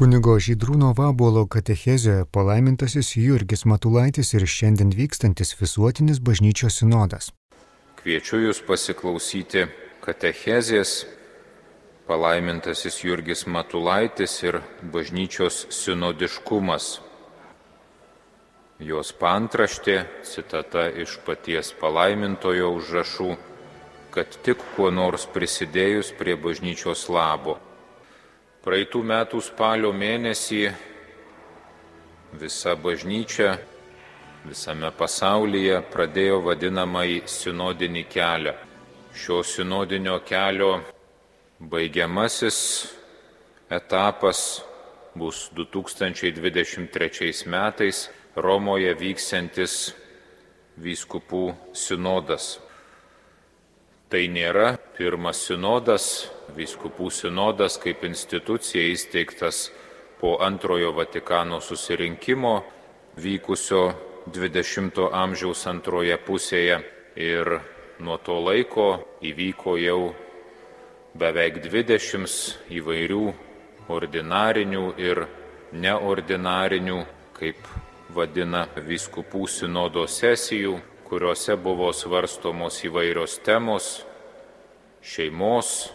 Kunigo Žydrūno Vabolo katechezijoje palaimintasis Jurgis Matulaitis ir šiandien vykstantis visuotinis bažnyčios sinodas. Kviečiu Jūs pasiklausyti katechezės palaimintasis Jurgis Matulaitis ir bažnyčios sinodiškumas. Jos pantraštė, citata iš paties palaimintojo užrašų, kad tik kuo nors prisidėjus prie bažnyčios labo. Praeitų metų spalio mėnesį visa bažnyčia visame pasaulyje pradėjo vadinamąjį sinodinį kelią. Šio sinodinio kelio baigiamasis etapas bus 2023 metais Romoje vyksiantis vyskupų sinodas. Tai nėra pirmas sinodas, vyskupų sinodas kaip institucija įsteigtas po antrojo Vatikano susirinkimo vykusio 20-ojo amžiaus antroje pusėje ir nuo to laiko įvyko jau beveik 20 įvairių ordinarinių ir neordinarinių, kaip vadina viskupų sinodo sesijų, kuriuose buvo svarstomos įvairios temos - šeimos,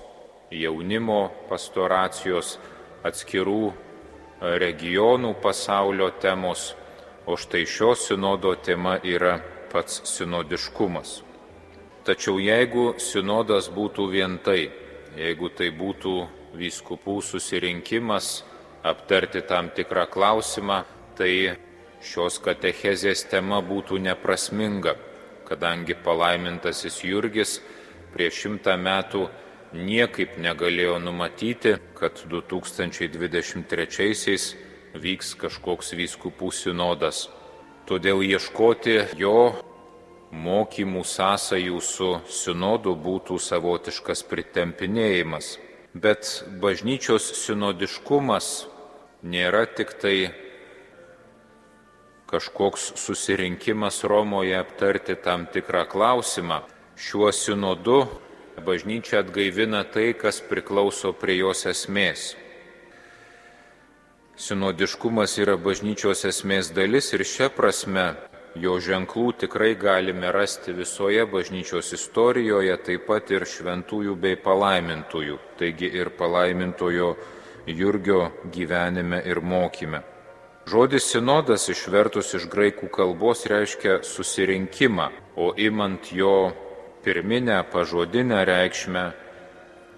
jaunimo pastoracijos, atskirų regionų pasaulio temos, o štai šio sinodo tema yra pats sinodiškumas. Tačiau jeigu sinodas būtų vien tai, jeigu tai būtų vyskupų susirinkimas aptarti tam tikrą klausimą, tai šios katechezės tema būtų neprasminga, kadangi palaimintasis Jurgis prieš šimtą metų niekaip negalėjo numatyti, kad 2023-aisiais vyks kažkoks vyskupų sinodas. Todėl ieškoti jo mokymų sąsajų su sinodu būtų savotiškas pritempinėjimas. Bet bažnyčios sinodiškumas nėra tik tai kažkoks susirinkimas Romoje aptarti tam tikrą klausimą. Šiuo sinodu bažnyčia atgaivina tai, kas priklauso prie jos esmės. Sinodiškumas yra bažnyčios esmės dalis ir šia prasme jo ženklų tikrai galime rasti visoje bažnyčios istorijoje, taip pat ir šventųjų bei palaimintųjų, taigi ir palaimintojo Jurgio gyvenime ir mokyme. Žodis sinodas išvertus iš graikų kalbos reiškia susirinkimą, o imant jo pirminę pažodinę reikšmę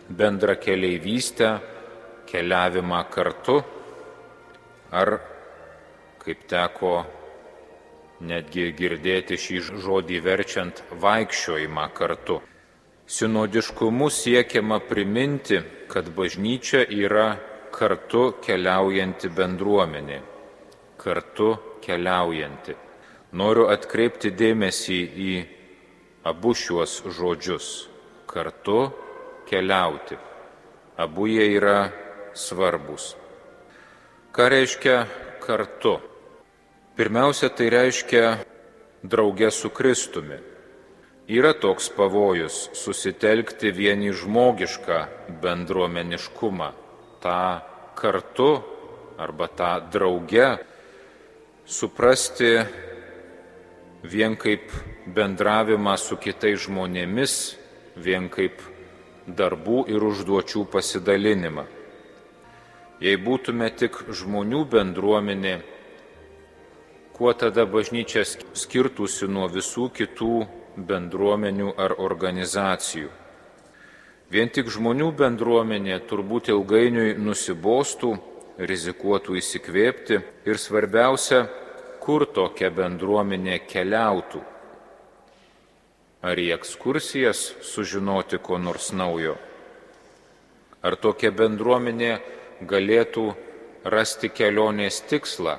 bendrą keleivystę, keliavimą kartu, ar, kaip teko netgi girdėti šį žodį verčiant, vaikščiojimą kartu. Sinodiškumu siekiama priminti, kad bažnyčia yra kartu keliaujanti bendruomenė kartu keliaujanti. Noriu atkreipti dėmesį į abu šiuos žodžius - kartu keliauti. Abu jie yra svarbus. Ką reiškia kartu? Pirmiausia, tai reiškia draugė su Kristumi. Yra toks pavojus susitelkti vieni žmogišką bendruomeniškumą, tą kartu arba tą draugę suprasti vien kaip bendravimą su kitais žmonėmis, vien kaip darbų ir užduočių pasidalinimą. Jei būtume tik žmonių bendruomenė, kuo tada bažnyčia skirtųsi nuo visų kitų bendruomenių ar organizacijų. Vien tik žmonių bendruomenė turbūt ilgainiui nusibostų rizikuotų įsikvėpti ir svarbiausia, kur tokia bendruomenė keliautų. Ar į ekskursijas sužinoti ko nors naujo? Ar tokia bendruomenė galėtų rasti kelionės tikslą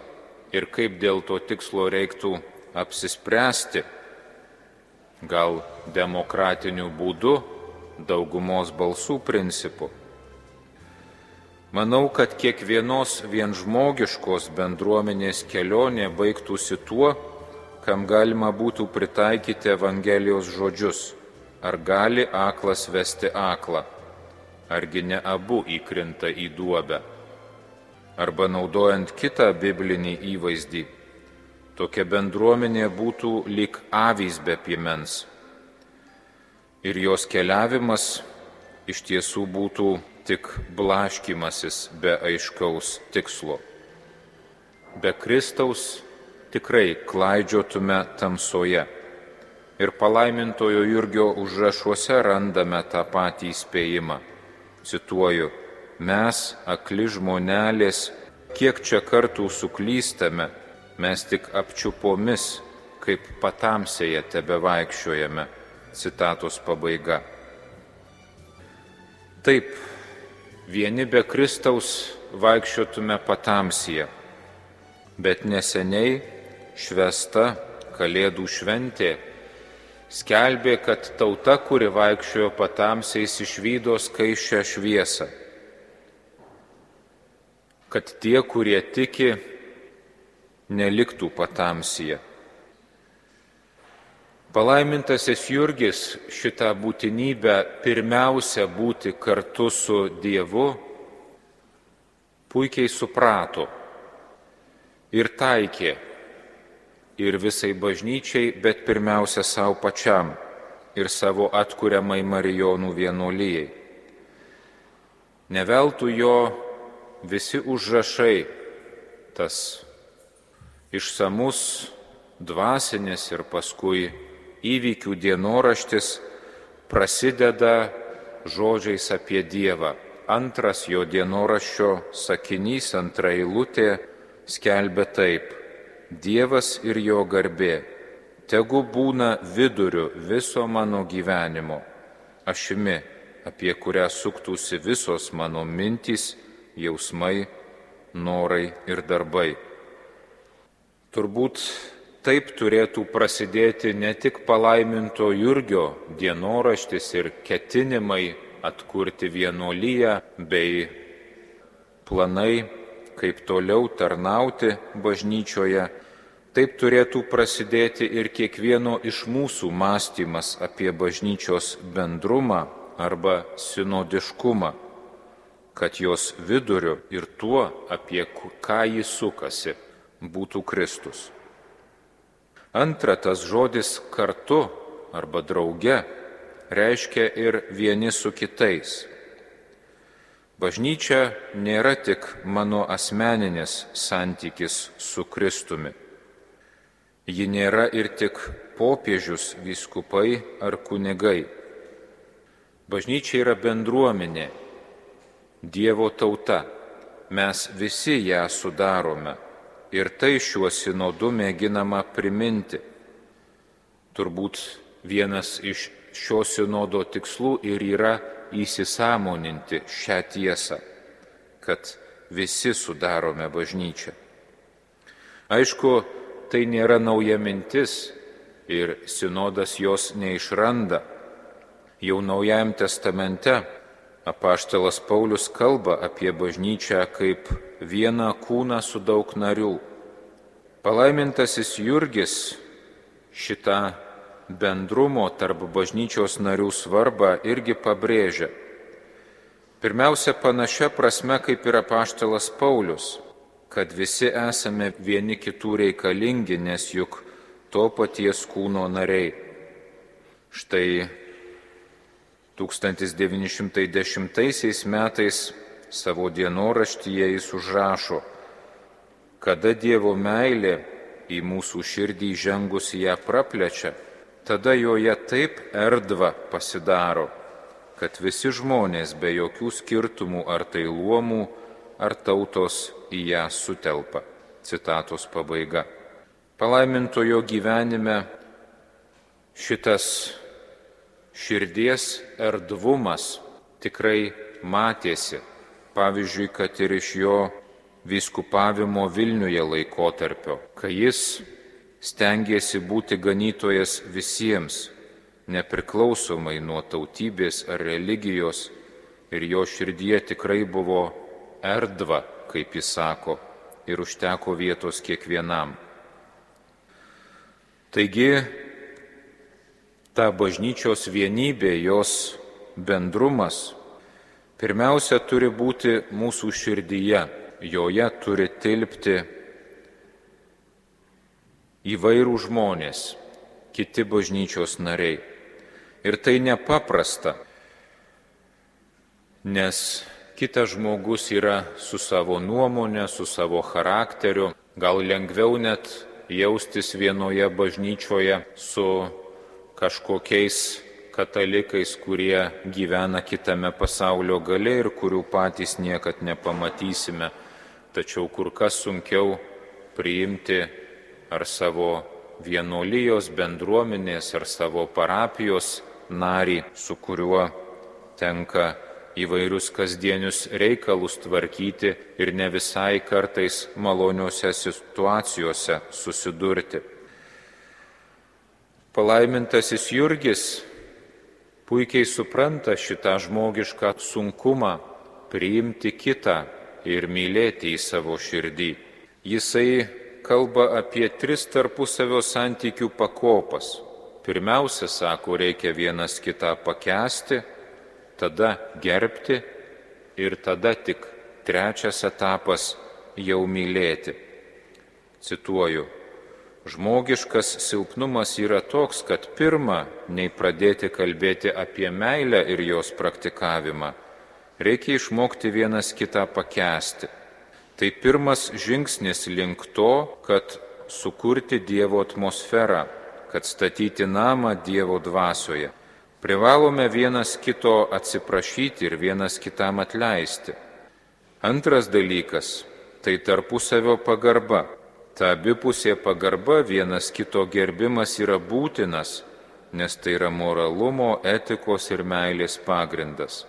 ir kaip dėl to tikslo reiktų apsispręsti? Gal demokratiniu būdu, daugumos balsų principu? Manau, kad kiekvienos vien žmogiškos bendruomenės kelionė baigtųsi tuo, kam galima būtų pritaikyti Evangelijos žodžius. Ar gali aklas vesti aklą? Argi ne abu įkrinta į duobę? arba naudojant kitą biblinį įvaizdį, tokia bendruomenė būtų lik avys be piemens. Ir jos keliavimas iš tiesų būtų tik blaškimasis be aiškaus tikslo. Be Kristaus tikrai klaidžiotume tamsoje. Ir palaimintojo Jurgio užrašuose randame tą patį įspėjimą. Cituoju, mes, akli žmonelės, kiek čia kartų suklystame, mes tik apčiupomis, kaip patamsėje tebe vaikščiojame. Citatos pabaiga. Taip, vieni be Kristaus vaikščiotume patamsyje, bet neseniai švesta Kalėdų šventė skelbė, kad tauta, kuri vaikščiojo patamsiais, išvydo skaičią šviesą. Kad tie, kurie tiki, neliktų patamsyje. Palaimintasis Jurgis šitą būtinybę pirmiausia būti kartu su Dievu puikiai suprato ir taikė ir visai bažnyčiai, bet pirmiausia savo pačiam ir savo atkuriamai Marijonų vienuolyjei. Neveltų jo visi užrašai, tas išsamus dvasinės ir paskui įvykių dienoraštis prasideda žodžiais apie Dievą. Antras jo dienoraščio sakinys, antra eilutė skelbia taip. Dievas ir jo garbė, tegu būna viduriu viso mano gyvenimo, ašimi, apie kurią suktųsi visos mano mintys, jausmai, norai ir darbai. Turbūt taip turėtų prasidėti ne tik palaiminto Jurgio dienoraštis ir ketinimai atkurti vienuolyje bei planai kaip toliau tarnauti bažnyčioje, taip turėtų prasidėti ir kiekvieno iš mūsų mąstymas apie bažnyčios bendrumą arba sinodiškumą, kad jos viduriu ir tuo, apie ką jis sukasi, būtų Kristus. Antra, tas žodis kartu arba drauge reiškia ir vieni su kitais Bažnyčia nėra tik mano asmeninis santykis su Kristumi. Ji nėra ir tik popiežius, vyskupai ar kunigai. Bažnyčia yra bendruomenė, Dievo tauta. Mes visi ją sudarome ir tai šiuo sinodu mėginama priminti. Turbūt vienas iš šio sinodo tikslų ir yra įsisamoninti šią tiesą, kad visi sudarome bažnyčią. Aišku, tai nėra nauja mintis ir sinodas jos neišranda. Jau Naujajam testamente apaštalas Paulius kalba apie bažnyčią kaip vieną kūną su daug narių. Palaimintasis Jurgis šitą bendrumo tarp bažnyčios narių svarbą irgi pabrėžia. Pirmiausia, panašia prasme kaip ir apaštalas Paulius, kad visi esame vieni kitų reikalingi, nes juk to paties kūno nariai. Štai 1910 metais savo dienoraštyje jis užrašo, kada Dievo meilė į mūsų širdį žengus ją praplečia, tada joje taip erdva pasidaro, kad visi žmonės be jokių skirtumų ar tai luomų, ar tautos į ją sutelpa. Citatos pabaiga. Palaimintojo gyvenime šitas širdies erdvumas tikrai matėsi. Pavyzdžiui, kad ir iš jo vyskupavimo Vilniuje laikotarpio, kai jis stengėsi būti ganytojas visiems, nepriklausomai nuo tautybės ar religijos, ir jo širdie tikrai buvo erdva, kaip jis sako, ir užteko vietos kiekvienam. Taigi, ta bažnyčios vienybė, jos bendrumas, pirmiausia turi būti mūsų širdyje, joje turi tilpti įvairių žmonės, kiti bažnyčios nariai. Ir tai nepaprasta, nes kitas žmogus yra su savo nuomonė, su savo charakteriu, gal lengviau net jaustis vienoje bažnyčioje su kažkokiais katalikais, kurie gyvena kitame pasaulio gale ir kurių patys niekad nepamatysime, tačiau kur kas sunkiau priimti ar savo vienolyjos bendruomenės ar savo parapijos narį, su kuriuo tenka įvairius kasdienius reikalus tvarkyti ir ne visai kartais maloniuose situacijose susidurti. Palaimintasis Jurgis puikiai supranta šitą žmogišką sunkumą priimti kitą ir mylėti į savo širdį. Jisai kalba apie tris tarpusavio santykių pakopas. Pirmiausia, sako, reikia vienas kitą pakesti, tada gerbti ir tada tik trečias etapas jau mylėti. Cituoju, Žmogiškas silpnumas yra toks, kad pirma, nei pradėti kalbėti apie meilę ir jos praktikavimą, reikia išmokti vienas kitą pakesti. Tai pirmas žingsnis link to, kad sukurti Dievo atmosferą, kad statyti namą Dievo dvasioje. Privalome vienas kito atsiprašyti ir vienas kitam atleisti. Antras dalykas - tai tarpusavio pagarba. Ta abipusė pagarba vienas kito gerbimas yra būtinas, nes tai yra moralumo, etikos ir meilės pagrindas.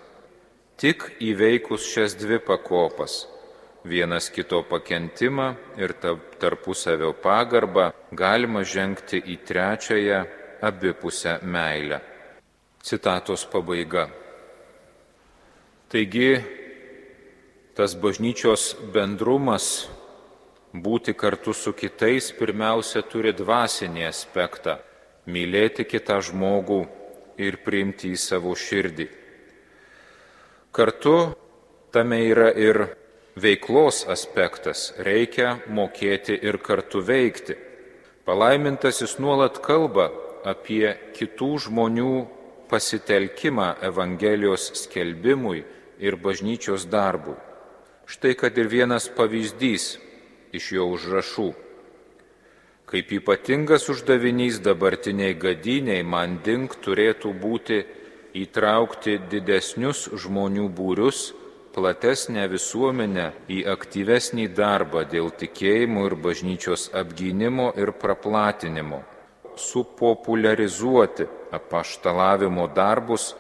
Tik įveikus šias dvi pakopas - vienas kito pakentimą ir tarpusavio pagarbą - galima žengti į trečiąją abipusę meilę. Citatos pabaiga. Taigi, tas bažnyčios bendrumas būti kartu su kitais pirmiausia turi dvasinį aspektą - mylėti kitą žmogų ir priimti į savo širdį. Kartu tame yra ir veiklos aspektas - reikia mokėti ir kartu veikti. Palaimintasis nuolat kalba apie kitų žmonių pasitelkimą Evangelijos skelbimui ir bažnyčios darbui. Štai kad ir vienas pavyzdys iš jo užrašų. Kaip ypatingas uždavinys dabartiniai gadiniai man dink turėtų būti įtraukti didesnius žmonių būrius, platesnę visuomenę į aktyvesnį darbą dėl tikėjimo ir bažnyčios apgynimo ir praplatinimo, supopuliarizuoti apaštalavimo darbus,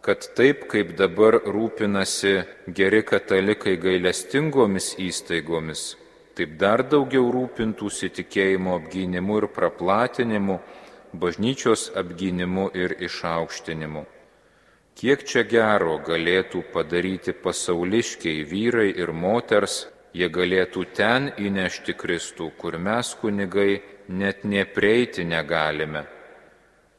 kad taip kaip dabar rūpinasi geri katalikai gailestingomis įstaigomis, taip dar daugiau rūpintųsi tikėjimo apgynimu ir praplatinimu, bažnyčios apgynimu ir išaukštinimu. Kiek čia gero galėtų padaryti pasauliškiai vyrai ir moters, jie galėtų ten įnešti Kristų, kur mes kunigai net nepreiti negalime.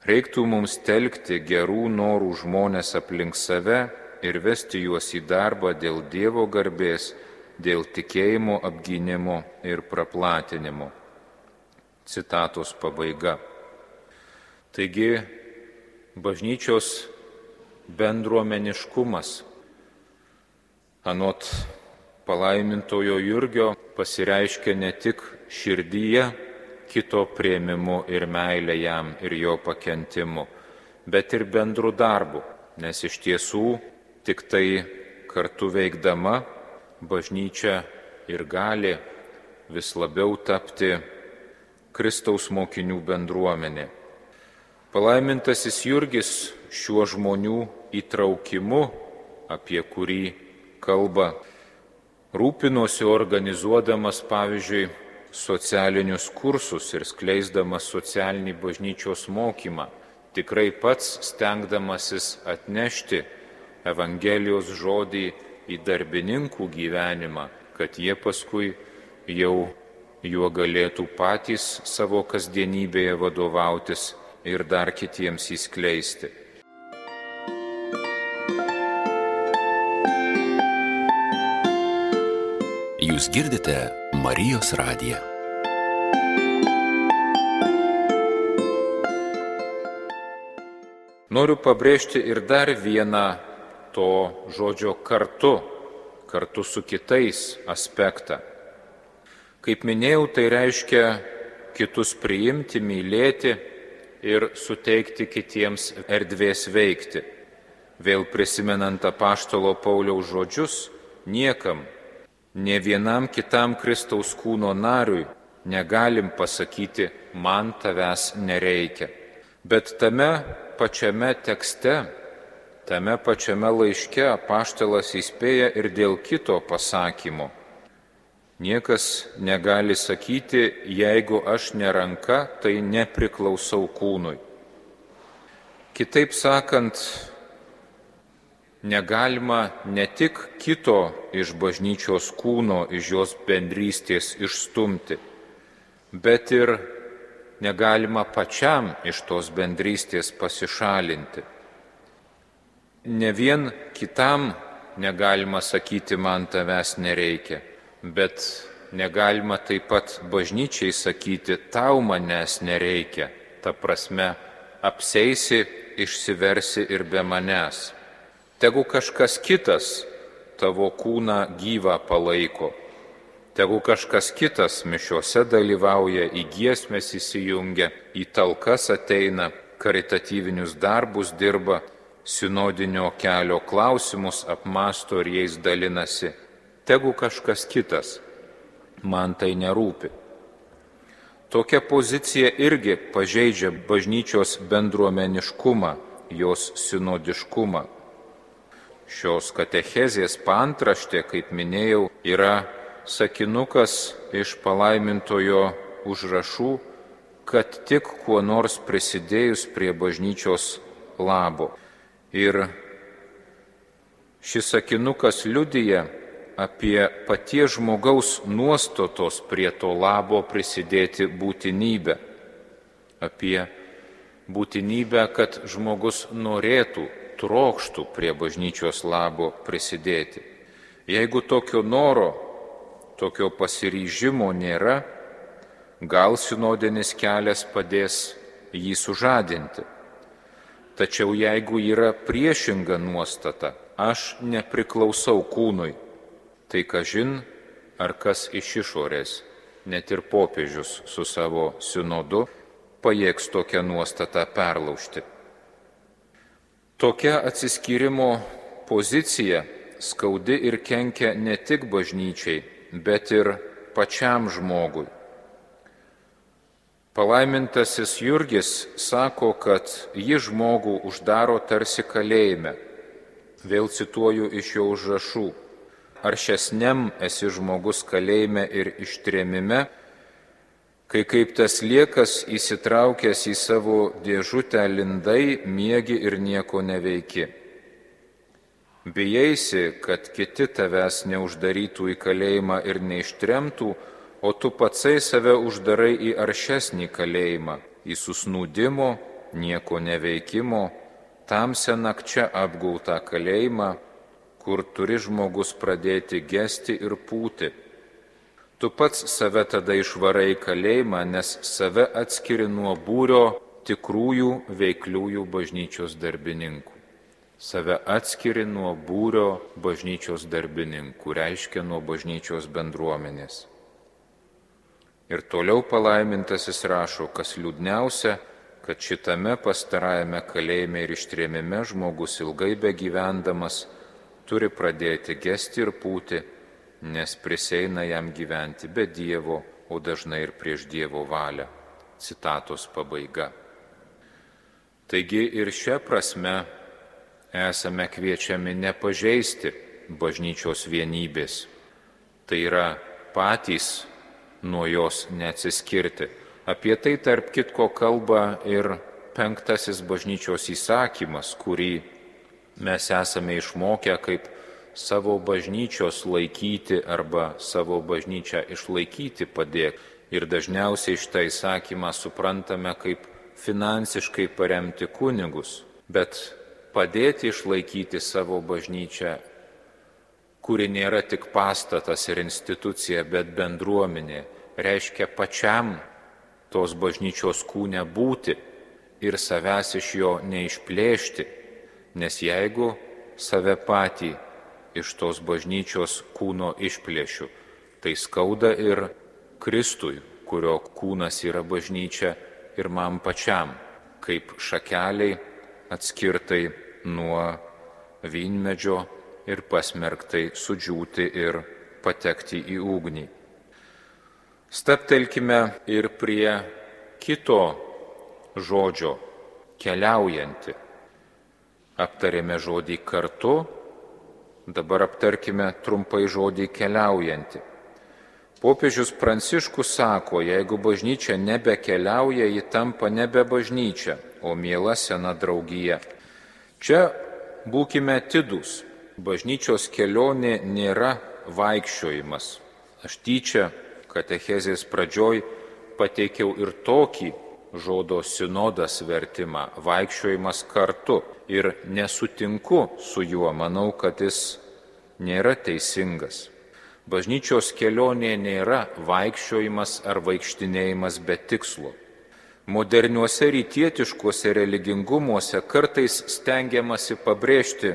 Reiktų mums telkti gerų norų žmonės aplink save ir vesti juos į darbą dėl Dievo garbės dėl tikėjimo apgynimo ir praplatinimo. Citatos pabaiga. Taigi, bažnyčios bendruomeniškumas, anot palaimintojo Jurgio, pasireiškia ne tik širdyje, kito prieimimu ir meilė jam ir jo pakentimu, bet ir bendru darbu, nes iš tiesų tik tai kartu veikdama bažnyčia ir gali vis labiau tapti Kristaus mokinių bendruomenė. Palaimintasis Jurgis šiuo žmonių įtraukimu, apie kurį kalba, rūpinosi organizuodamas, pavyzdžiui, socialinius kursus ir skleisdamas socialinį bažnyčios mokymą, tikrai pats stengdamasis atnešti Evangelijos žodį į darbininkų gyvenimą, kad jie paskui jau juo galėtų patys savo kasdienybėje vadovautis ir dar kitiems įskleisti. Jūs girdite Marijos radiją. Noriu pabrėžti ir dar vieną to žodžio kartu, kartu su kitais aspektą. Kaip minėjau, tai reiškia kitus priimti, mylėti ir suteikti kitiems erdvės veikti. Vėl prisimenant apaštalo Pauliaus žodžius, niekam Ne vienam kitam Kristaus kūno nariui negalim pasakyti, man tavęs nereikia. Bet tame pačiame tekste, tame pačiame laiške apaštalas įspėja ir dėl kito pasakymo. Niekas negali sakyti, jeigu aš neranka, tai nepriklausau kūnui. Kitaip sakant, negalima ne tik kito iš bažnyčios kūno, iš jos bendrystės išstumti, bet ir negalima pačiam iš tos bendrystės pasišalinti. Ne vien kitam negalima sakyti, man tavęs nereikia, bet negalima taip pat bažnyčiai sakyti, tau manęs nereikia. Ta prasme, apseisi, išsiversi ir be manęs. Tegu kažkas kitas tavo kūną gyvą palaiko. Tegu kažkas kitas mišiuose dalyvauja, į giesmės įsijungia, į talkas ateina, karitatyvinius darbus dirba, sinodinio kelio klausimus apmasto ir jais dalinasi. Tegu kažkas kitas, man tai nerūpi. Tokia pozicija irgi pažeidžia bažnyčios bendruomeniškumą, jos sinodiškumą. Šios katechezės pantraštė, kaip minėjau, yra sakinukas iš palaimintojo užrašų, kad tik kuo nors prisidėjus prie bažnyčios labo. Ir šis sakinukas liudyja apie paties žmogaus nuostatos prie to labo prisidėti būtinybę, apie būtinybę, kad žmogus norėtų trokštų prie bažnyčios labo prisidėti. Jeigu tokio noro, tokio pasiryžimo nėra, gal sinodinis kelias padės jį sužadinti. Tačiau jeigu yra priešinga nuostata, aš nepriklausau kūnui, tai kažin ar kas iš išorės, net ir popiežius su savo sinodu pajėgs tokią nuostatą perlaužti. Tokia atsiskyrimo pozicija skaudi ir kenkia ne tik bažnyčiai, bet ir pačiam žmogui. Palaimintasis Jurgis sako, kad ji žmogų uždaro tarsi kalėjime. Vėl cituoju iš jo užrašų. Ar šiasnem esi žmogus kalėjime ir ištrėmime, kai kaip tas liekas įsitraukęs į savo dėžutę lindai, miegi ir nieko neveiki. Bijaisi, kad kiti tavęs neuždarytų į kalėjimą ir neištremtų, o tu patsai save uždarai į aršesnį kalėjimą, į susnūdimo, nieko neveikimo, tamsią nakčia apgautą kalėjimą, kur turi žmogus pradėti gesti ir pūti Tu pats save tada išvarai kalėjimą, nes save atskiri nuo būrio tikrųjų veikliųjų bažnyčios darbininkų. Save atskiri nuo būrio bažnyčios darbininkų, reiškia nuo bažnyčios bendruomenės. Ir toliau palaimintasis rašo, kas liūdniausia, kad šitame pastarajame kalėjime ir ištrėmime žmogus ilgai begyvendamas turi pradėti gesti ir pūti nes priseina jam gyventi be Dievo, o dažnai ir prieš Dievo valią. Citatos pabaiga. Taigi ir šią prasme esame kviečiami nepažeisti bažnyčios vienybės. Tai yra patys nuo jos neatsiskirti. Apie tai tarp kitko kalba ir penktasis bažnyčios įsakymas, kurį mes esame išmokę kaip savo bažnyčios laikyti arba savo bažnyčią išlaikyti padėk. Ir dažniausiai šitą įsakymą suprantame kaip finansiškai paremti kunigus, bet padėti išlaikyti savo bažnyčią kuri nėra tik pastatas ir institucija, bet bendruomenė, reiškia pačiam tos bažnyčios kūne būti ir savęs iš jo neišplėšti, nes jeigu save patį iš tos bažnyčios kūno išplėšiu, tai skauda ir Kristui, kurio kūnas yra bažnyčia ir man pačiam, kaip šakeliai atskirtai nuo vynmedžio ir pasmerktai sudžiūti ir patekti į ugnį. Staptelkime ir prie kito žodžio - keliaujanti. Aptarėme žodį kartu, dabar aptarkime trumpai žodį keliaujanti. Popiežius Pranciškus sako, jeigu bažnyčia nebekeliauja, ji tampa nebe bažnyčia, o miela sena draugija. Čia būkime atidus. Bažnyčios kelionė nėra vaikščiojimas. Aš tyčia katechezės pradžioj pateikiau ir tokį žodo sinodas vertimą - vaikščiojimas kartu. Ir nesutinku su juo, manau, kad jis nėra teisingas. Bažnyčios kelionė nėra vaikščiojimas ar vaikštinėjimas be tikslo. Moderniuose rytietiškuose religingumuose kartais stengiamasi pabrėžti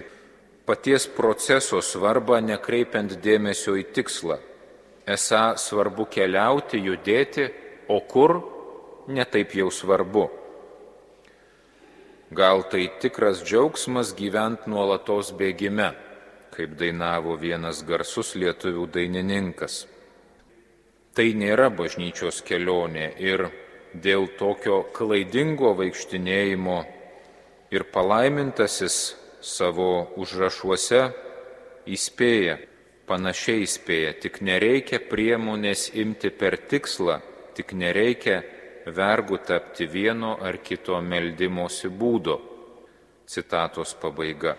paties proceso svarbą nekreipiant dėmesio į tikslą. Esą svarbu keliauti, judėti, o kur netaip jau svarbu. Gal tai tikras džiaugsmas gyvent nuolatos bėgime, kaip dainavo vienas garsus lietuvių dainininkas. Tai nėra bažnyčios kelionė ir dėl tokio klaidingo vaikštinėjimo ir palaimintasis savo užrašuose įspėja, panašiai įspėja, tik nereikia priemonės imti per tikslą, tik nereikia vergų tapti vieno ar kito meldimosi būdo. Citatos pabaiga.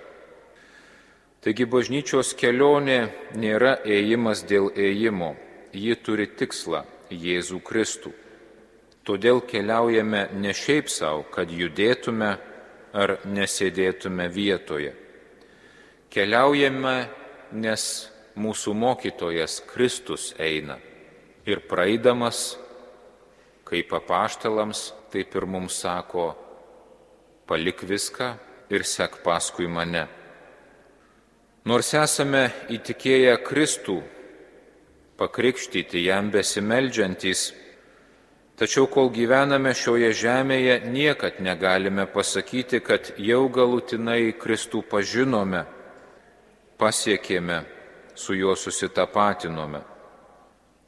Taigi bažnyčios kelionė nėra ėjimas dėl ėjimo, ji turi tikslą - Jėzų Kristų. Todėl keliaujame ne šiaip savo, kad judėtume ar nesėdėtume vietoje. Keliaujame, nes mūsų mokytojas Kristus eina ir praeidamas, kaip apaštalams, taip ir mums sako, palik viską ir sek paskui mane. Nors esame įtikėję Kristų, pakrikštyti jam besimeldžiantys, Tačiau kol gyvename šioje žemėje, niekad negalime pasakyti, kad jau galutinai Kristų pažinome, pasiekėme, su juo susitapatinome.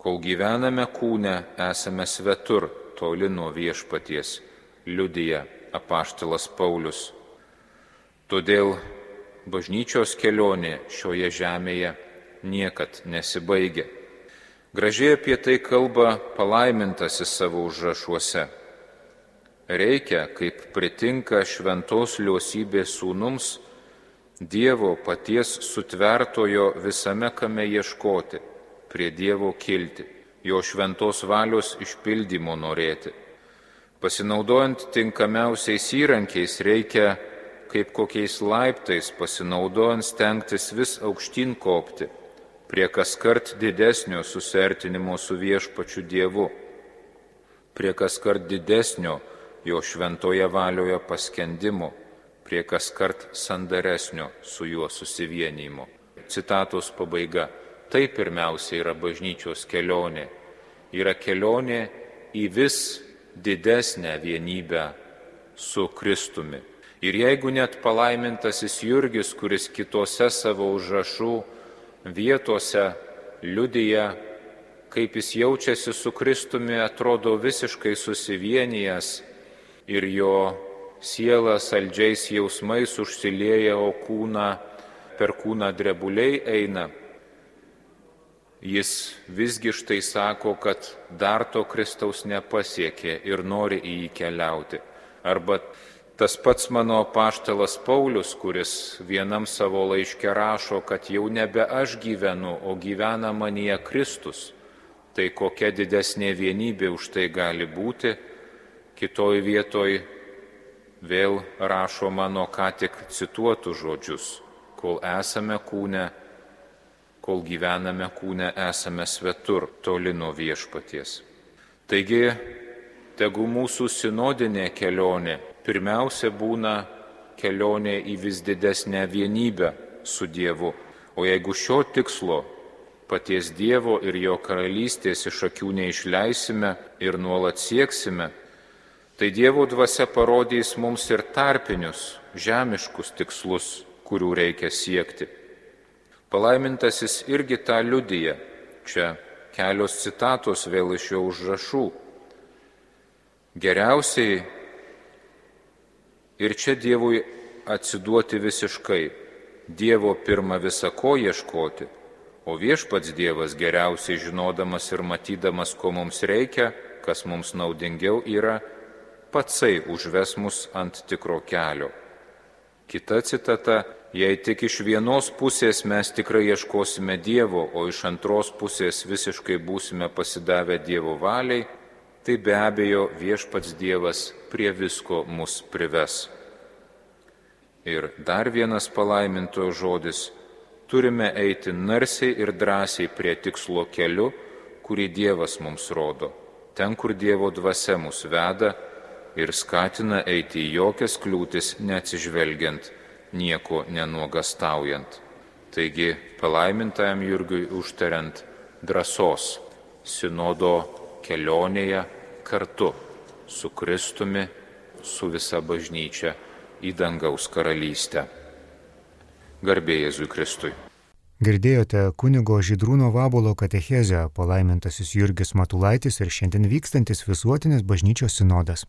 Kol gyvename kūne, esame svetur, toli nuo viešpaties, liudyja apaštalas Paulius. Todėl bažnyčios kelionė šioje žemėje niekad nesibaigia. Gražiai apie tai kalba palaimintasis savo užrašuose. Reikia, kaip pritinka šventos liosybės sūnums, Dievo paties sutvertojo visame kame ieškoti, prie Dievo kilti, jo šventos valios išpildymo norėti. Pasinaudojant tinkamiausiais įrankiais reikia, kaip kokiais laiptais pasinaudojant, stengtis vis aukštyn kopti prie kas kart didesnio susertinimo su viešpačiu Dievu, prie kas kart didesnio jo šventoje valioje paskendimo, prie kas kart sandaresnio su juo susivienimo. Citatos pabaiga. Tai pirmiausia yra bažnyčios kelionė. Yra kelionė į vis didesnę vienybę su Kristumi. Ir jeigu net palaimintasis Jurgis, kuris kitose savo užrašų vietose liudyja, kaip jis jaučiasi su Kristumi, atrodo visiškai susivienijęs ir jo siela saldžiais jausmais užsilieja, o kūna per kūną drebuliai eina. Jis visgi štai sako, kad dar to Kristaus nepasiekė ir nori į jį keliauti. Arba Tas pats mano paštalas Paulius, kuris vienam savo laiške rašo, kad jau nebe aš gyvenu, o gyvena manyje Kristus. Tai kokia didesnė vienybė už tai gali būti. Kitoj vietoj vėl rašo mano ką tik cituotų žodžius. Kol esame kūne, kol gyvename kūne esame svetur, toli nuo viešpaties. Taigi, tegu mūsų sinodinė kelionė pirmiausia būna kelionė į vis didesnę vienybę su Dievu. O jeigu šio tikslo paties Dievo ir jo karalystės iš akių neišleisime ir nuolat sieksime, tai Dievo dvasia parodys mums ir tarpinius, žemiškus tikslus, kurių reikia siekti. Palaimintasis irgi tą liudyje. Čia kelios citatos vėl iš jo užrašų. Geriausiai ir čia Dievui atsiduoti visiškai, Dievo pirmą visako ieškoti, o viešpats Dievas geriausiai žinodamas ir matydamas, ko mums reikia, kas mums naudingiau yra, patsai užves mus ant tikro kelio. Kita citata, jei tik iš vienos pusės mes tikrai ieškosime Dievo, o iš antros pusės visiškai būsime pasidavę Dievo valiai, tai be abejo viešpats Dievas prie visko mus prives. Ir dar vienas palaimintojo žodis - turime eiti narsiai ir drąsiai prie tikslo keliu, kurį Dievas mums rodo, ten, kur Dievo dvasia mus veda ir skatina eiti į jokias kliūtis neatsižvelgiant, nieko nenuogastaujant. Taigi palaimintajam Jurgiui užtariant drąsos sinodo kelionėje kartu su Kristumi, su visa bažnyčia į dangaus karalystę. Garbė Jėzui Kristui. Girdėjote kunigo Žydrūno Vabolo katechezę palaimintasis Jurgis Matulaitis ir šiandien vykstantis visuotinis bažnyčios sinodas.